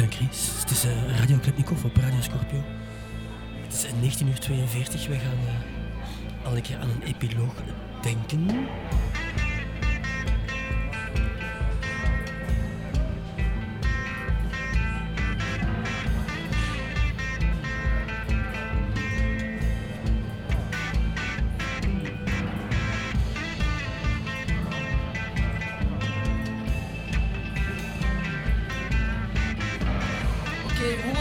het is uh, Radio Klepnikov op Radio Scorpio. Het is 19.42 uur. We gaan uh, al een keer aan een epiloog denken.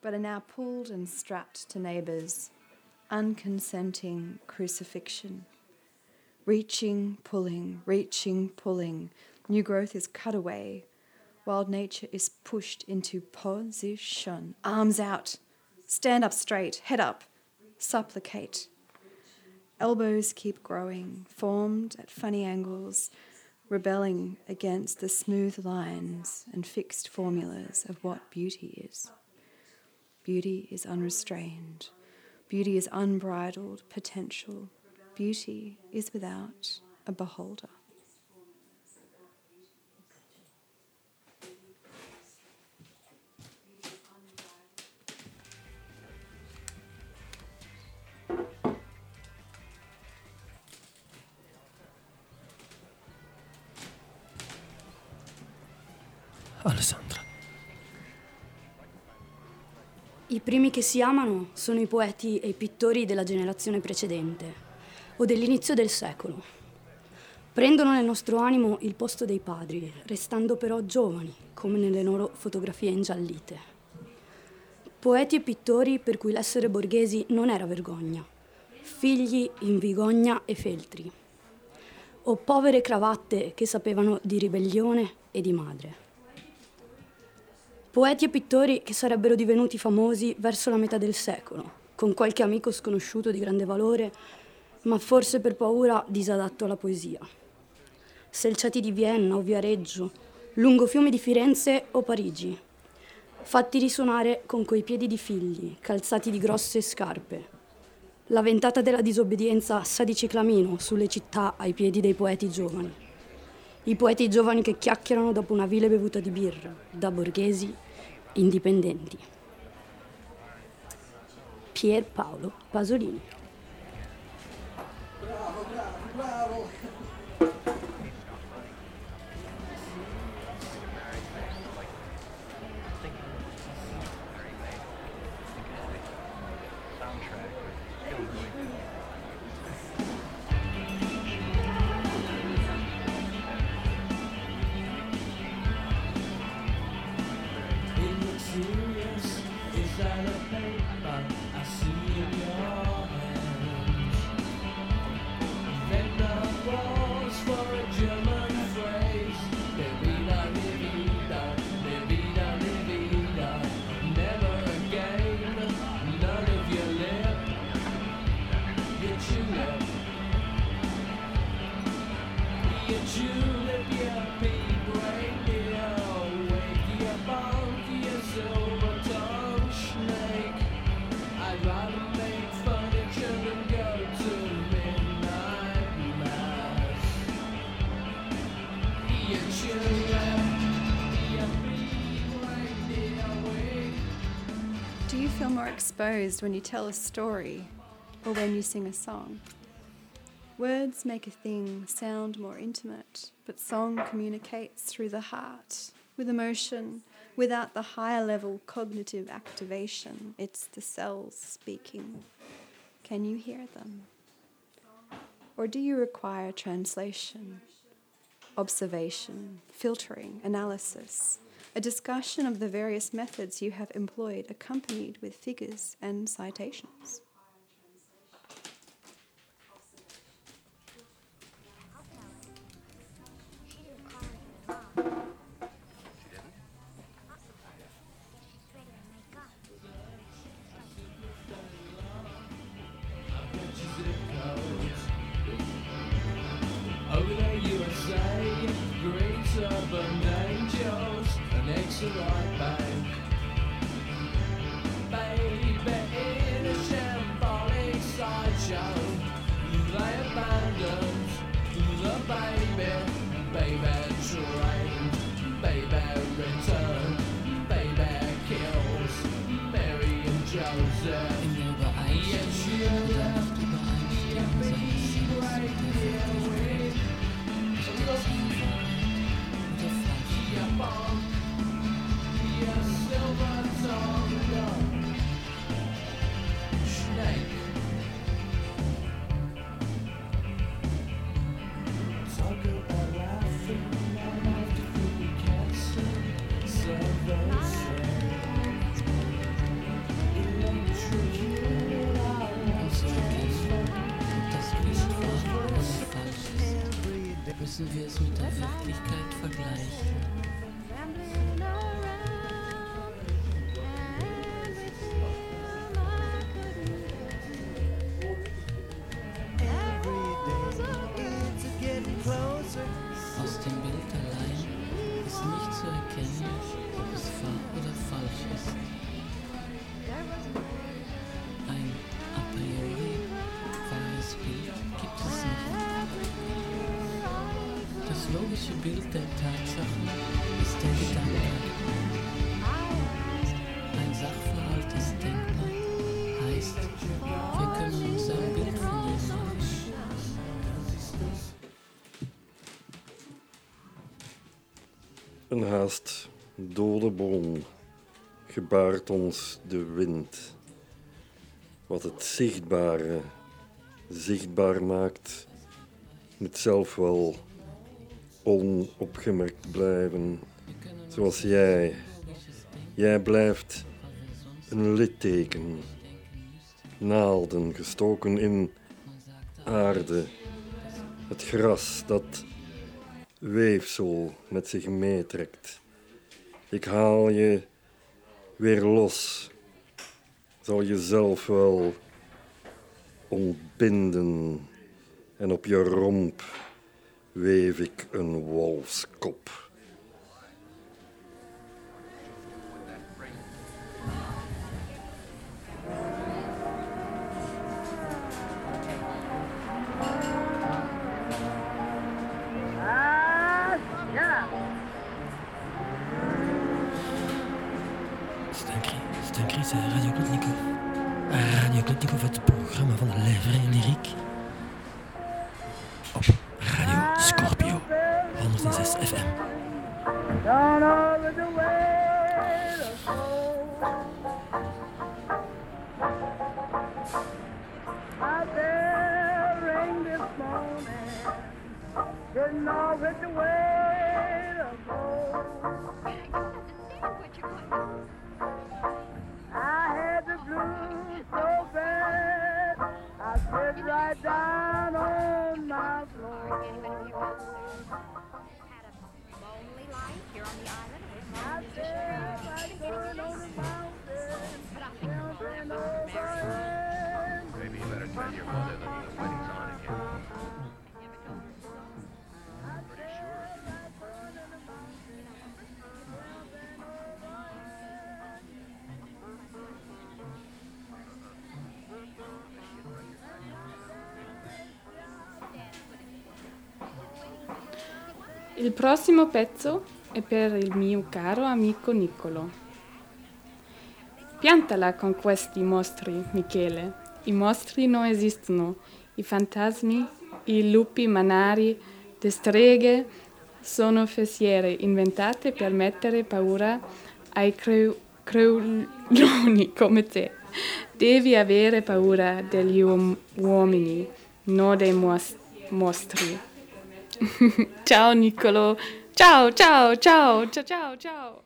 but are now pulled and strapped to neighbours, unconsenting crucifixion. Reaching, pulling, reaching, pulling, new growth is cut away, wild nature is pushed into position. Arms out, stand up straight, head up, supplicate. Elbows keep growing, formed at funny angles, rebelling against the smooth lines and fixed formulas of what beauty is. Beauty is unrestrained. Beauty is unbridled potential. Beauty is without a beholder. Primi che si amano sono i poeti e i pittori della generazione precedente o dell'inizio del secolo. Prendono nel nostro animo il posto dei padri, restando però giovani, come nelle loro fotografie ingiallite. Poeti e pittori per cui l'essere borghesi non era vergogna, figli in vigogna e feltri, o povere cravatte che sapevano di ribellione e di madre. Poeti e pittori che sarebbero divenuti famosi verso la metà del secolo, con qualche amico sconosciuto di grande valore, ma forse per paura disadatto alla poesia. Selciati di Vienna o Viareggio, lungo fiumi di Firenze o Parigi, fatti risuonare con quei piedi di figli, calzati di grosse scarpe. La ventata della disobbedienza sa di ciclamino sulle città ai piedi dei poeti giovani. I poeti giovani che chiacchierano dopo una vile bevuta di birra, da borghesi indipendenti. Pier Paolo Pasolini. Exposed when you tell a story or when you sing a song. Words make a thing sound more intimate, but song communicates through the heart, with emotion, without the higher level cognitive activation. It's the cells speaking. Can you hear them? Or do you require translation, observation, filtering, analysis? A discussion of the various methods you have employed, accompanied with figures and citations. Der Tatsachen ist der Gedanke. Ein Sachverhalt ist denkbar, heißt, wir können uns ein Bild von ihm machen. Een haast dode bron gebaart ons de wind. Wat het zichtbare zichtbaar maakt, moet zelf wel onopgemerkt blijven. Zoals jij. Jij blijft een litteken. Naalden gestoken in aarde. Het gras dat weefsel met zich meetrekt. Ik haal je weer los. Zal jezelf wel ontbinden. En op je romp weef ik een wolfskop. C'est Radio Klotnikov. Radio Klotnikov, het programma van de Vrije Lyriek. Il prossimo pezzo è per il mio caro amico Niccolo. Piantala con questi mostri, Michele. I mostri non esistono. I fantasmi, i lupi manari, le streghe sono fessiere inventate per mettere paura ai creu- creuloni come te. Devi avere paura degli uom- uomini, non dei mos- mostri. ciao Niccolo. Ciao, ciao, ciao, ciao, ciao, ciao.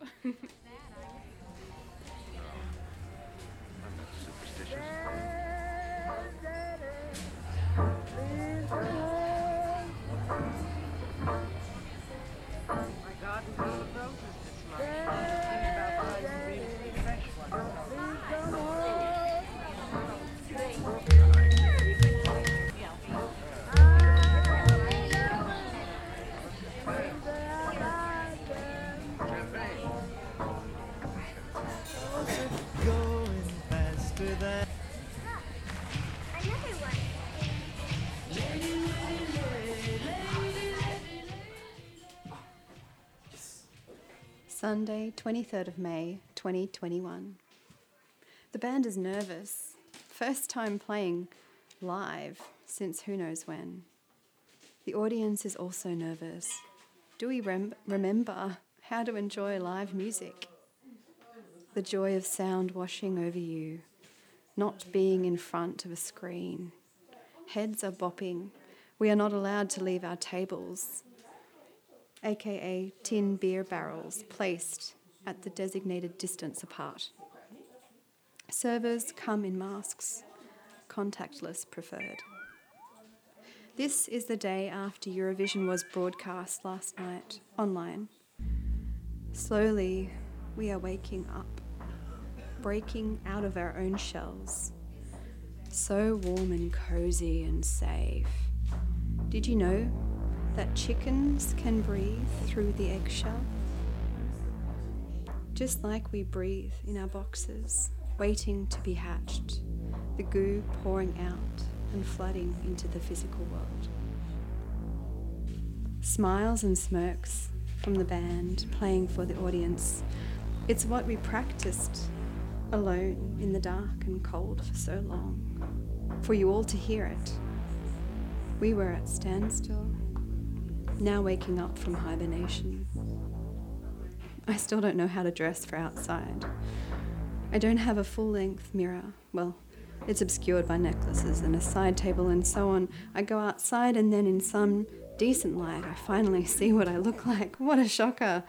Sunday, 23rd of May, 2021. The band is nervous. First time playing live since who knows when. The audience is also nervous. Do we rem- remember how to enjoy live music? The joy of sound washing over you, not being in front of a screen. Heads are bopping. We are not allowed to leave our tables, aka tin beer barrels, placed at the designated distance apart. Servers come in masks, contactless preferred. This is the day after Eurovision was broadcast last night online. Slowly, we are waking up, breaking out of our own shells. So warm and cozy and safe. Did you know that chickens can breathe through the eggshell? Just like we breathe in our boxes, waiting to be hatched, the goo pouring out and flooding into the physical world. Smiles and smirks from the band playing for the audience. It's what we practiced alone in the dark and cold for so long, for you all to hear it. We were at standstill, now waking up from hibernation. I still don't know how to dress for outside. I don't have a full length mirror. Well, it's obscured by necklaces and a side table and so on. I go outside and then in some decent light I finally see what I look like. What a shocker.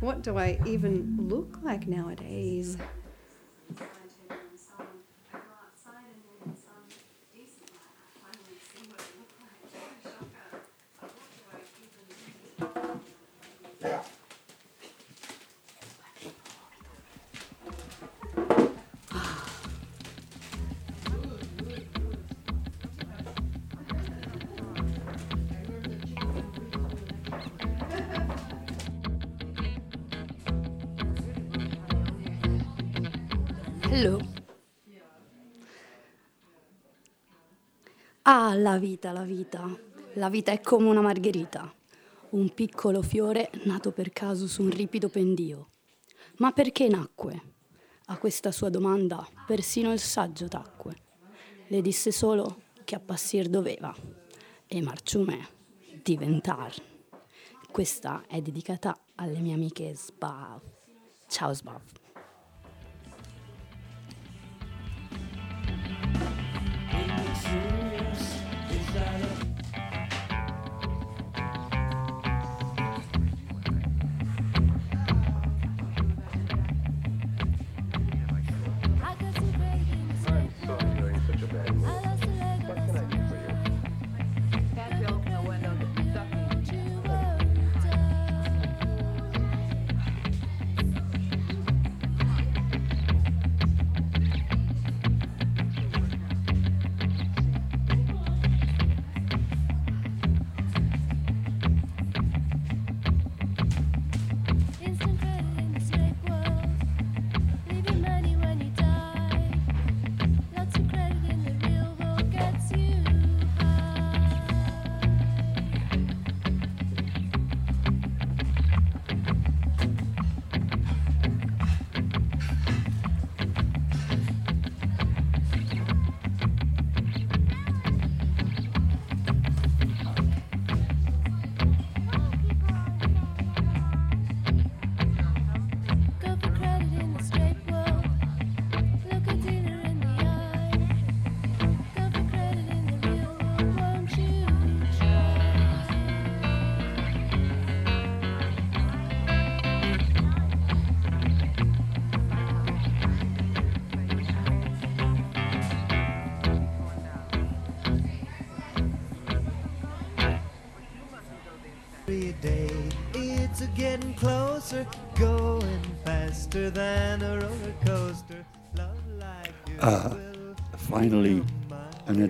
What do I even look like nowadays? Ah, la vita, la vita. La vita è come una margherita, un piccolo fiore nato per caso su un ripido pendio. Ma perché nacque? A questa sua domanda persino il saggio tacque. Le disse solo che appassir doveva e marciume diventar. Questa è dedicata alle mie amiche Sbav. Ciao Sbav.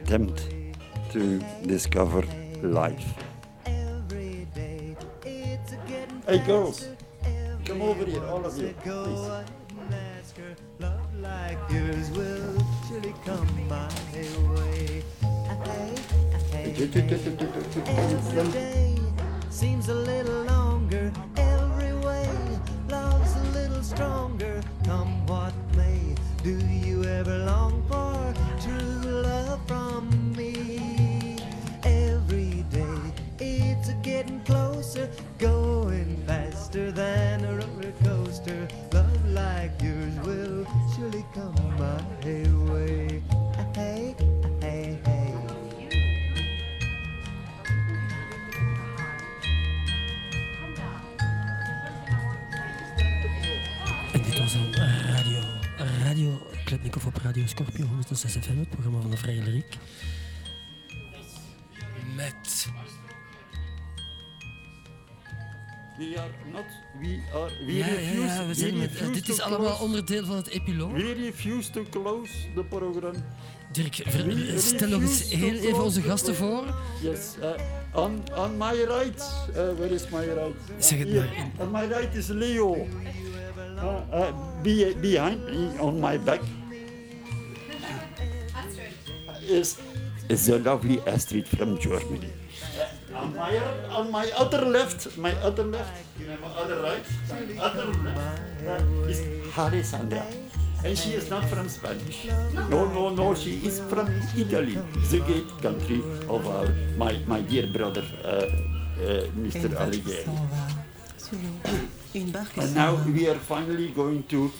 Attempt to discover life. every day. It's a getting Hey, girls, come over here, all of you, once Go please. ahead and ask Radio Scorpio 106 FM, het programma van de Vrije Lyriek. Met We are not. We are. We Ja, refuse. ja, we we zijn met, refuse dit is allemaal onderdeel van het epiloog. We refuse to close the program. Dirk, We stel nog eens heel even onze gasten voor. Yes. Uh, on on my right. Uh, where is my right? Zeg het maar. On my right is Leo. Uh, be, behind me, on my back, is is the lovely Astrid from Germany. On my, on my other left, my other left, you my other right, other left is Alessandra. And she is not from Spanish. No, no, no, she is from Italy, the great country of our, my, my dear brother, uh, uh, Mr. Alighieri. And now we are finally going to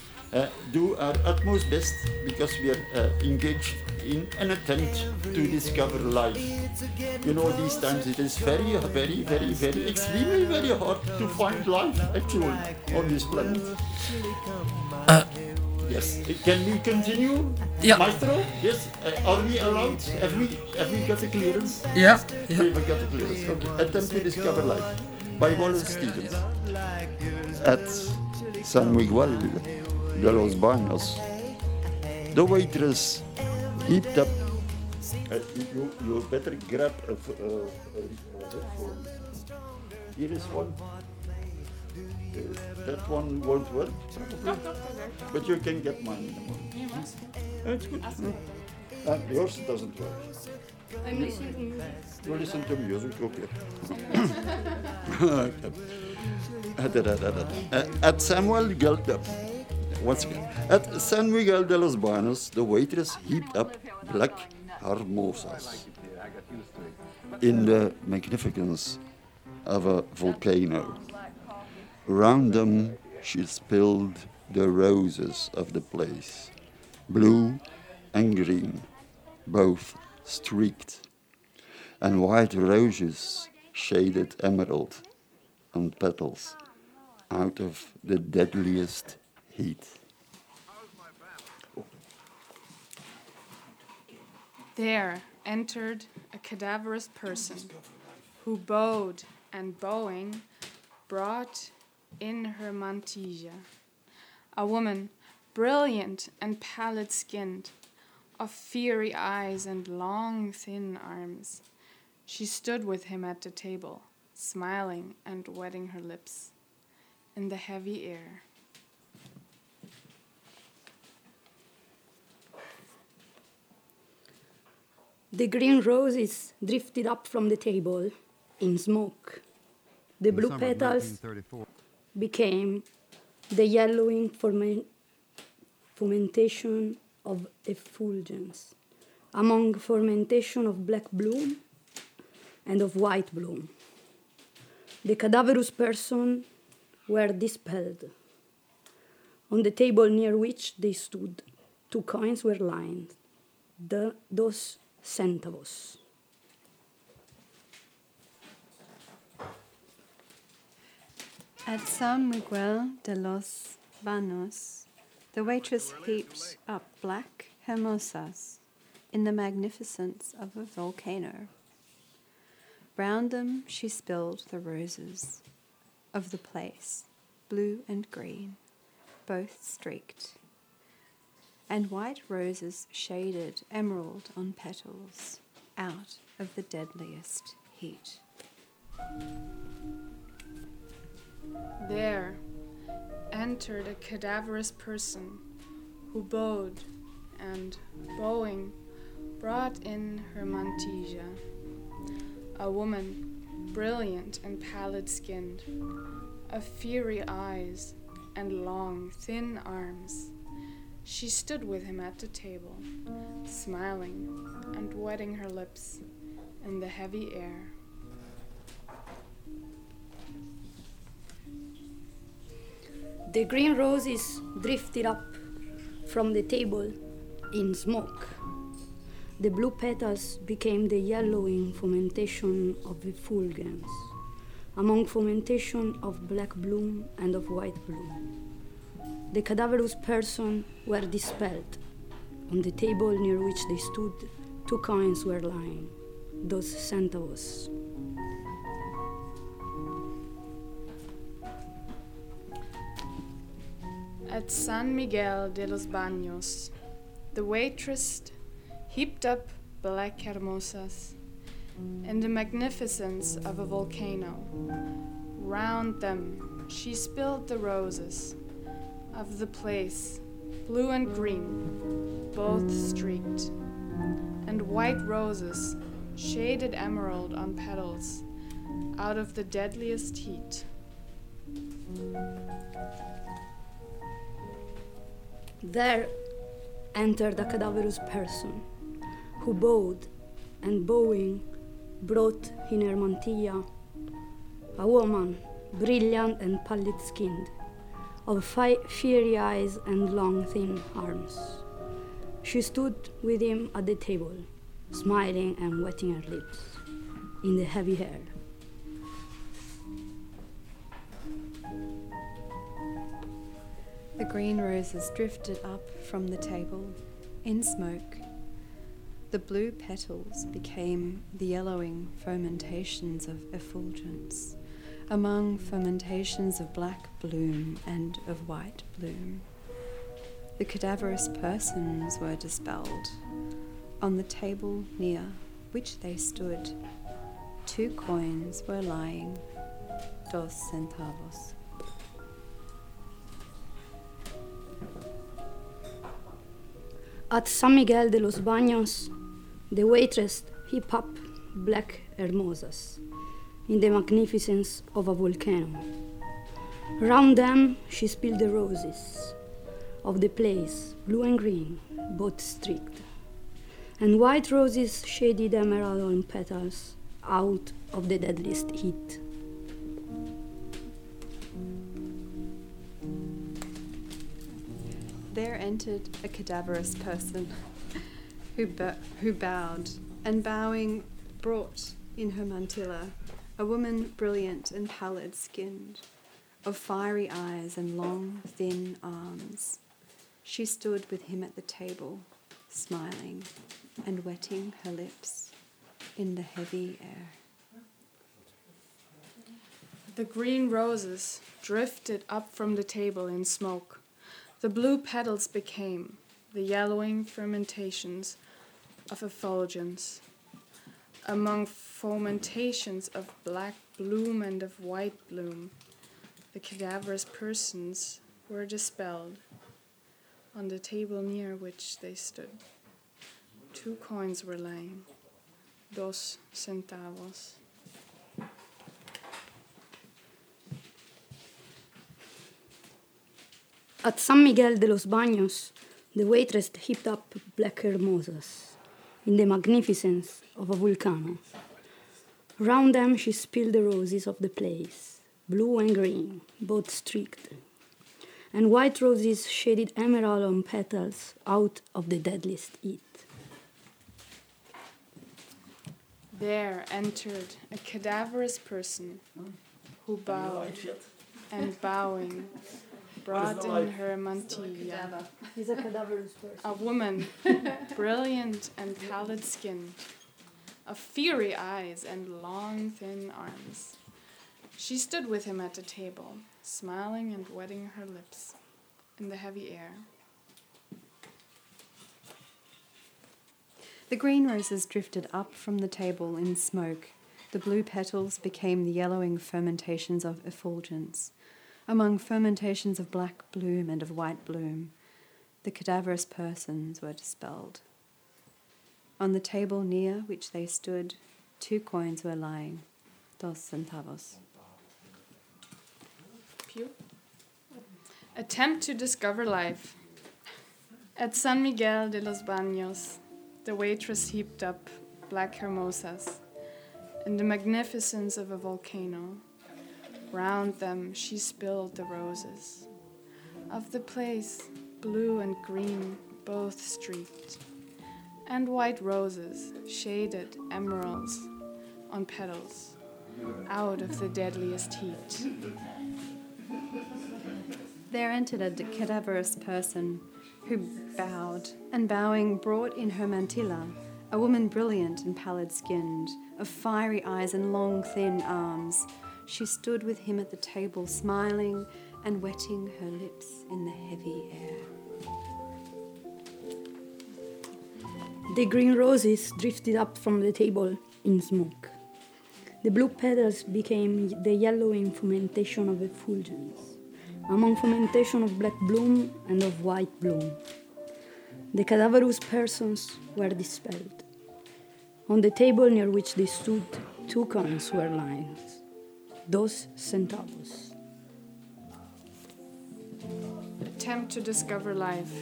do our utmost best because we are uh, engaged in an attempt to discover life. You know, these times it is very, very, very, very, extremely, very hard to find life actually on this planet. Uh, yes, can we continue, Yeah. Maestro? Yes, uh, are we allowed? Have we, have we got the clearance? Yeah, yeah. We have got the clearance. Okay. Attempt to discover life by Wallace Stevens at San Miguel de los Baños. The waitress heaped up. Uh, you, you better grab a, f- uh, a, a. Here is one. Uh, that one won't work, probably. But you can get mine in the morning. That's good. Uh, yours doesn't work. I'm listening to music. You listen to music, okay. Uh, At Samuel Miguel, uh, once again, at San Miguel de los Baños, the waitress heaped up black hermosas in the magnificence of a volcano. Around them, she spilled the roses of the place, blue and green, both streaked, and white roses shaded emerald on petals out of the deadliest heat. There entered a cadaverous person who bowed and bowing brought in her mantilla. A woman, brilliant and pallid skinned, of fiery eyes and long, thin arms. She stood with him at the table, smiling and wetting her lips in the heavy air. The green roses drifted up from the table in smoke. The In blue of petals became the yellowing fermentation of effulgence, among fermentation of black bloom and of white bloom. The cadaverous person were dispelled. On the table near which they stood, two coins were lined, the dos centavos. At San Miguel de los Baños, the waitress heaped up black hermosas in the magnificence of a volcano. Round them she spilled the roses of the place, blue and green, both streaked, and white roses shaded emerald on petals out of the deadliest heat. There entered a cadaverous person who bowed and, bowing, brought in her mantilla. A woman, brilliant and pallid skinned, of fiery eyes and long, thin arms. She stood with him at the table, smiling and wetting her lips in the heavy air. The green roses drifted up from the table in smoke. The blue petals became the yellowing fomentation of effulgence, among fomentation of black bloom and of white bloom. The cadaverous person were dispelled. On the table near which they stood, two coins were lying, those centavos. At San Miguel de los Baños, the waitress heaped up black hermosas in the magnificence of a volcano. Round them, she spilled the roses of the place, blue and green, both streaked, and white roses, shaded emerald on petals, out of the deadliest heat. There entered a cadaverous person who bowed and bowing brought in her mantilla a woman, brilliant and pallid skinned, of fi- fiery eyes and long thin arms. She stood with him at the table, smiling and wetting her lips in the heavy hair. The green roses drifted up from the table in smoke. The blue petals became the yellowing fermentations of effulgence, among fermentations of black bloom and of white bloom. The cadaverous persons were dispelled. On the table near which they stood, two coins were lying, dos centavos. At San Miguel de los Baños, the waitress heaped up black hermosas in the magnificence of a volcano. Round them she spilled the roses of the place, blue and green, both streaked, and white roses shaded emerald on petals out of the deadliest heat. There entered a cadaverous person who, bo- who bowed, and bowing brought in her mantilla a woman brilliant and pallid skinned, of fiery eyes and long, thin arms. She stood with him at the table, smiling and wetting her lips in the heavy air. The green roses drifted up from the table in smoke. The blue petals became the yellowing fermentations of effulgence. Among fomentations of black bloom and of white bloom, the cadaverous persons were dispelled. On the table near which they stood, two coins were lying, dos centavos. At San Miguel de los Baños, the waitress heaped up black hermosas in the magnificence of a volcano. Round them she spilled the roses of the place, blue and green, both streaked, and white roses shaded emerald on petals out of the deadliest heat. There entered a cadaverous person who bowed and bowing brought in her mantilla. He's a cadaverous person. A woman, brilliant and pallid skin, of fiery eyes and long thin arms. She stood with him at the table, smiling and wetting her lips in the heavy air. The green roses drifted up from the table in smoke. The blue petals became the yellowing fermentations of effulgence. Among fermentations of black bloom and of white bloom, the cadaverous persons were dispelled. On the table near which they stood, two coins were lying, dos centavos. Pew. Attempt to discover life. At San Miguel de los Baños, the waitress heaped up black hermosas in the magnificence of a volcano. Round them she spilled the roses of the place, blue and green, both streaked, and white roses, shaded emeralds on petals, out of the deadliest heat. There entered a cadaverous person who bowed, and bowing brought in her mantilla a woman brilliant and pallid skinned, of fiery eyes and long thin arms. She stood with him at the table, smiling and wetting her lips in the heavy air. The green roses drifted up from the table in smoke. The blue petals became the yellowing fomentation of effulgence, among fomentation of black bloom and of white bloom. The cadaverous persons were dispelled. On the table near which they stood, two coins were lying. Dos centavos. Attempt to discover life.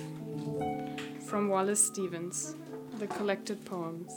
From Wallace Stevens, The Collected Poems.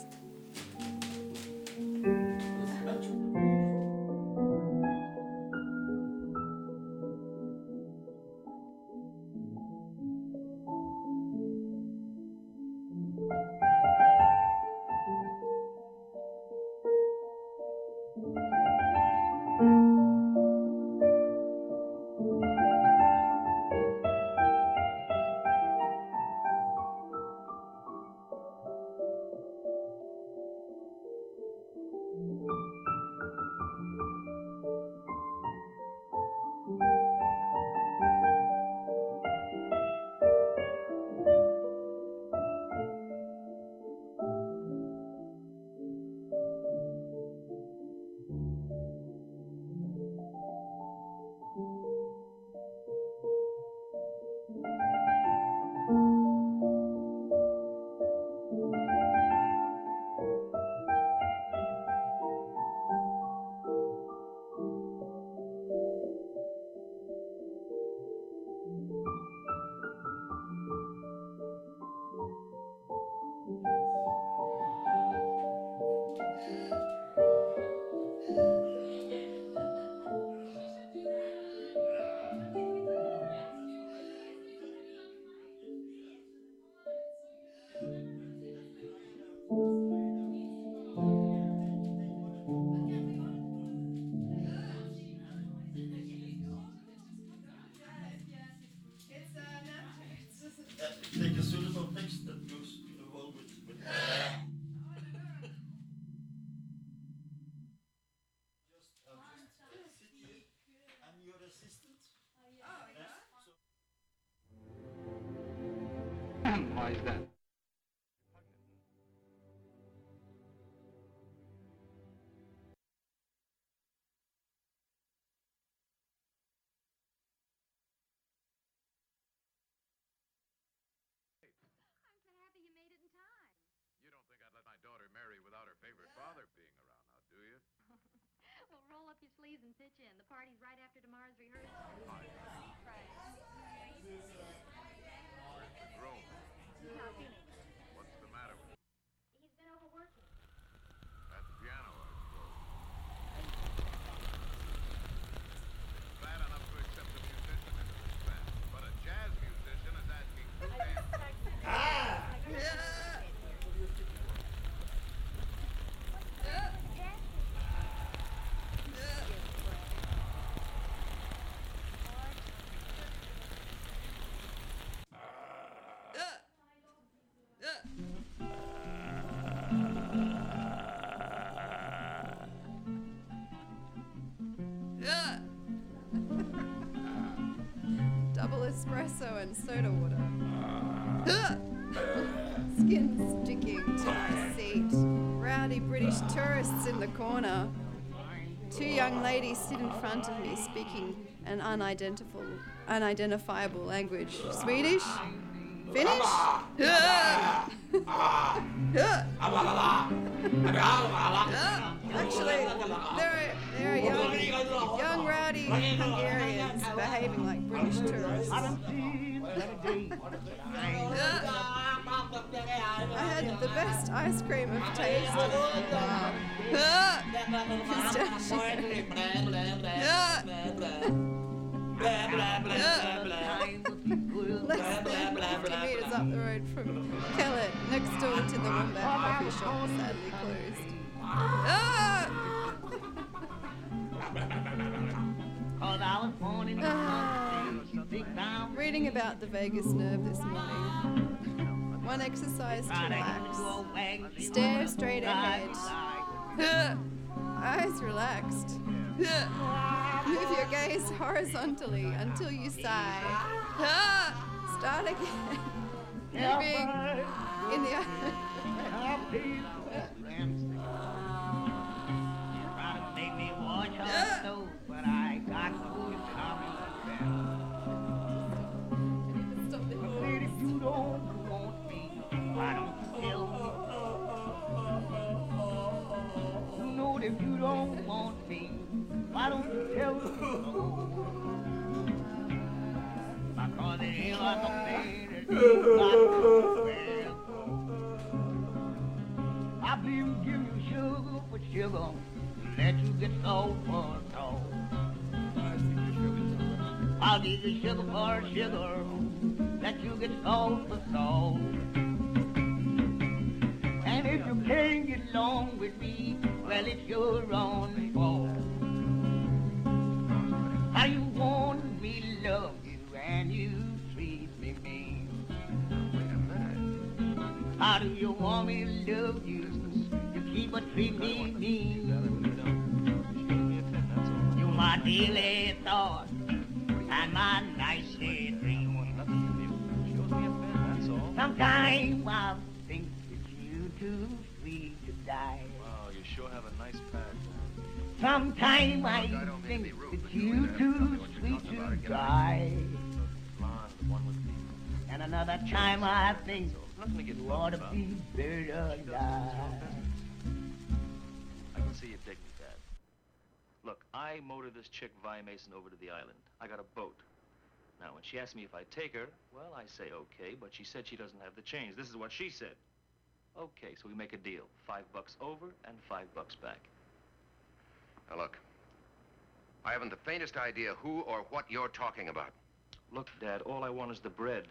Why is that? You made it in time. You don't think I'd let my daughter marry without her favorite father being around now, do you? well, roll up your sleeves and pitch in. The party's right after tomorrow's rehearsal. Where's espresso and soda water. Skin sticking to my seat. Rowdy British tourists in the corner. Two young ladies sit in front of me speaking an unidentifiable, unidentifiable language. Swedish? Finnish? Actually, they're, they're young, young rowdy Hungarians behaving like British tourists. I had the best ice cream of taste. Less than 50 metres up the road from Kellett, next door to the Wombat Coffee Shop, sadly closed. Ah. Reading about the vagus nerve this morning. One exercise to relax. Stare straight ahead. Eyes relaxed. Move your gaze horizontally until you sigh. Start again. Moving in the why don't tell? Because ain't a man that giving you sugar for sugar, let you get sold for soul. I'll give you sugar for sugar, let you get sold for soul. And if you can't get along with me, well, it's your own How do you want me to love you? You keep on treating me mean. You my daily thought and my nightly dream. Sometimes I think that you too sweet to die. Wow, you sure have a nice pad. Sometimes I think that you too sweet to die. And another time I think Nothing to get you ought to about. be buried alive. I can see you dig me, Dad. Look, I motor this chick Vi Mason over to the island. I got a boat. Now, when she asked me if I'd take her, well, I say okay, but she said she doesn't have the change. This is what she said. Okay, so we make a deal. Five bucks over and five bucks back. Now, look. I haven't the faintest idea who or what you're talking about. Look, Dad, all I want is the bread.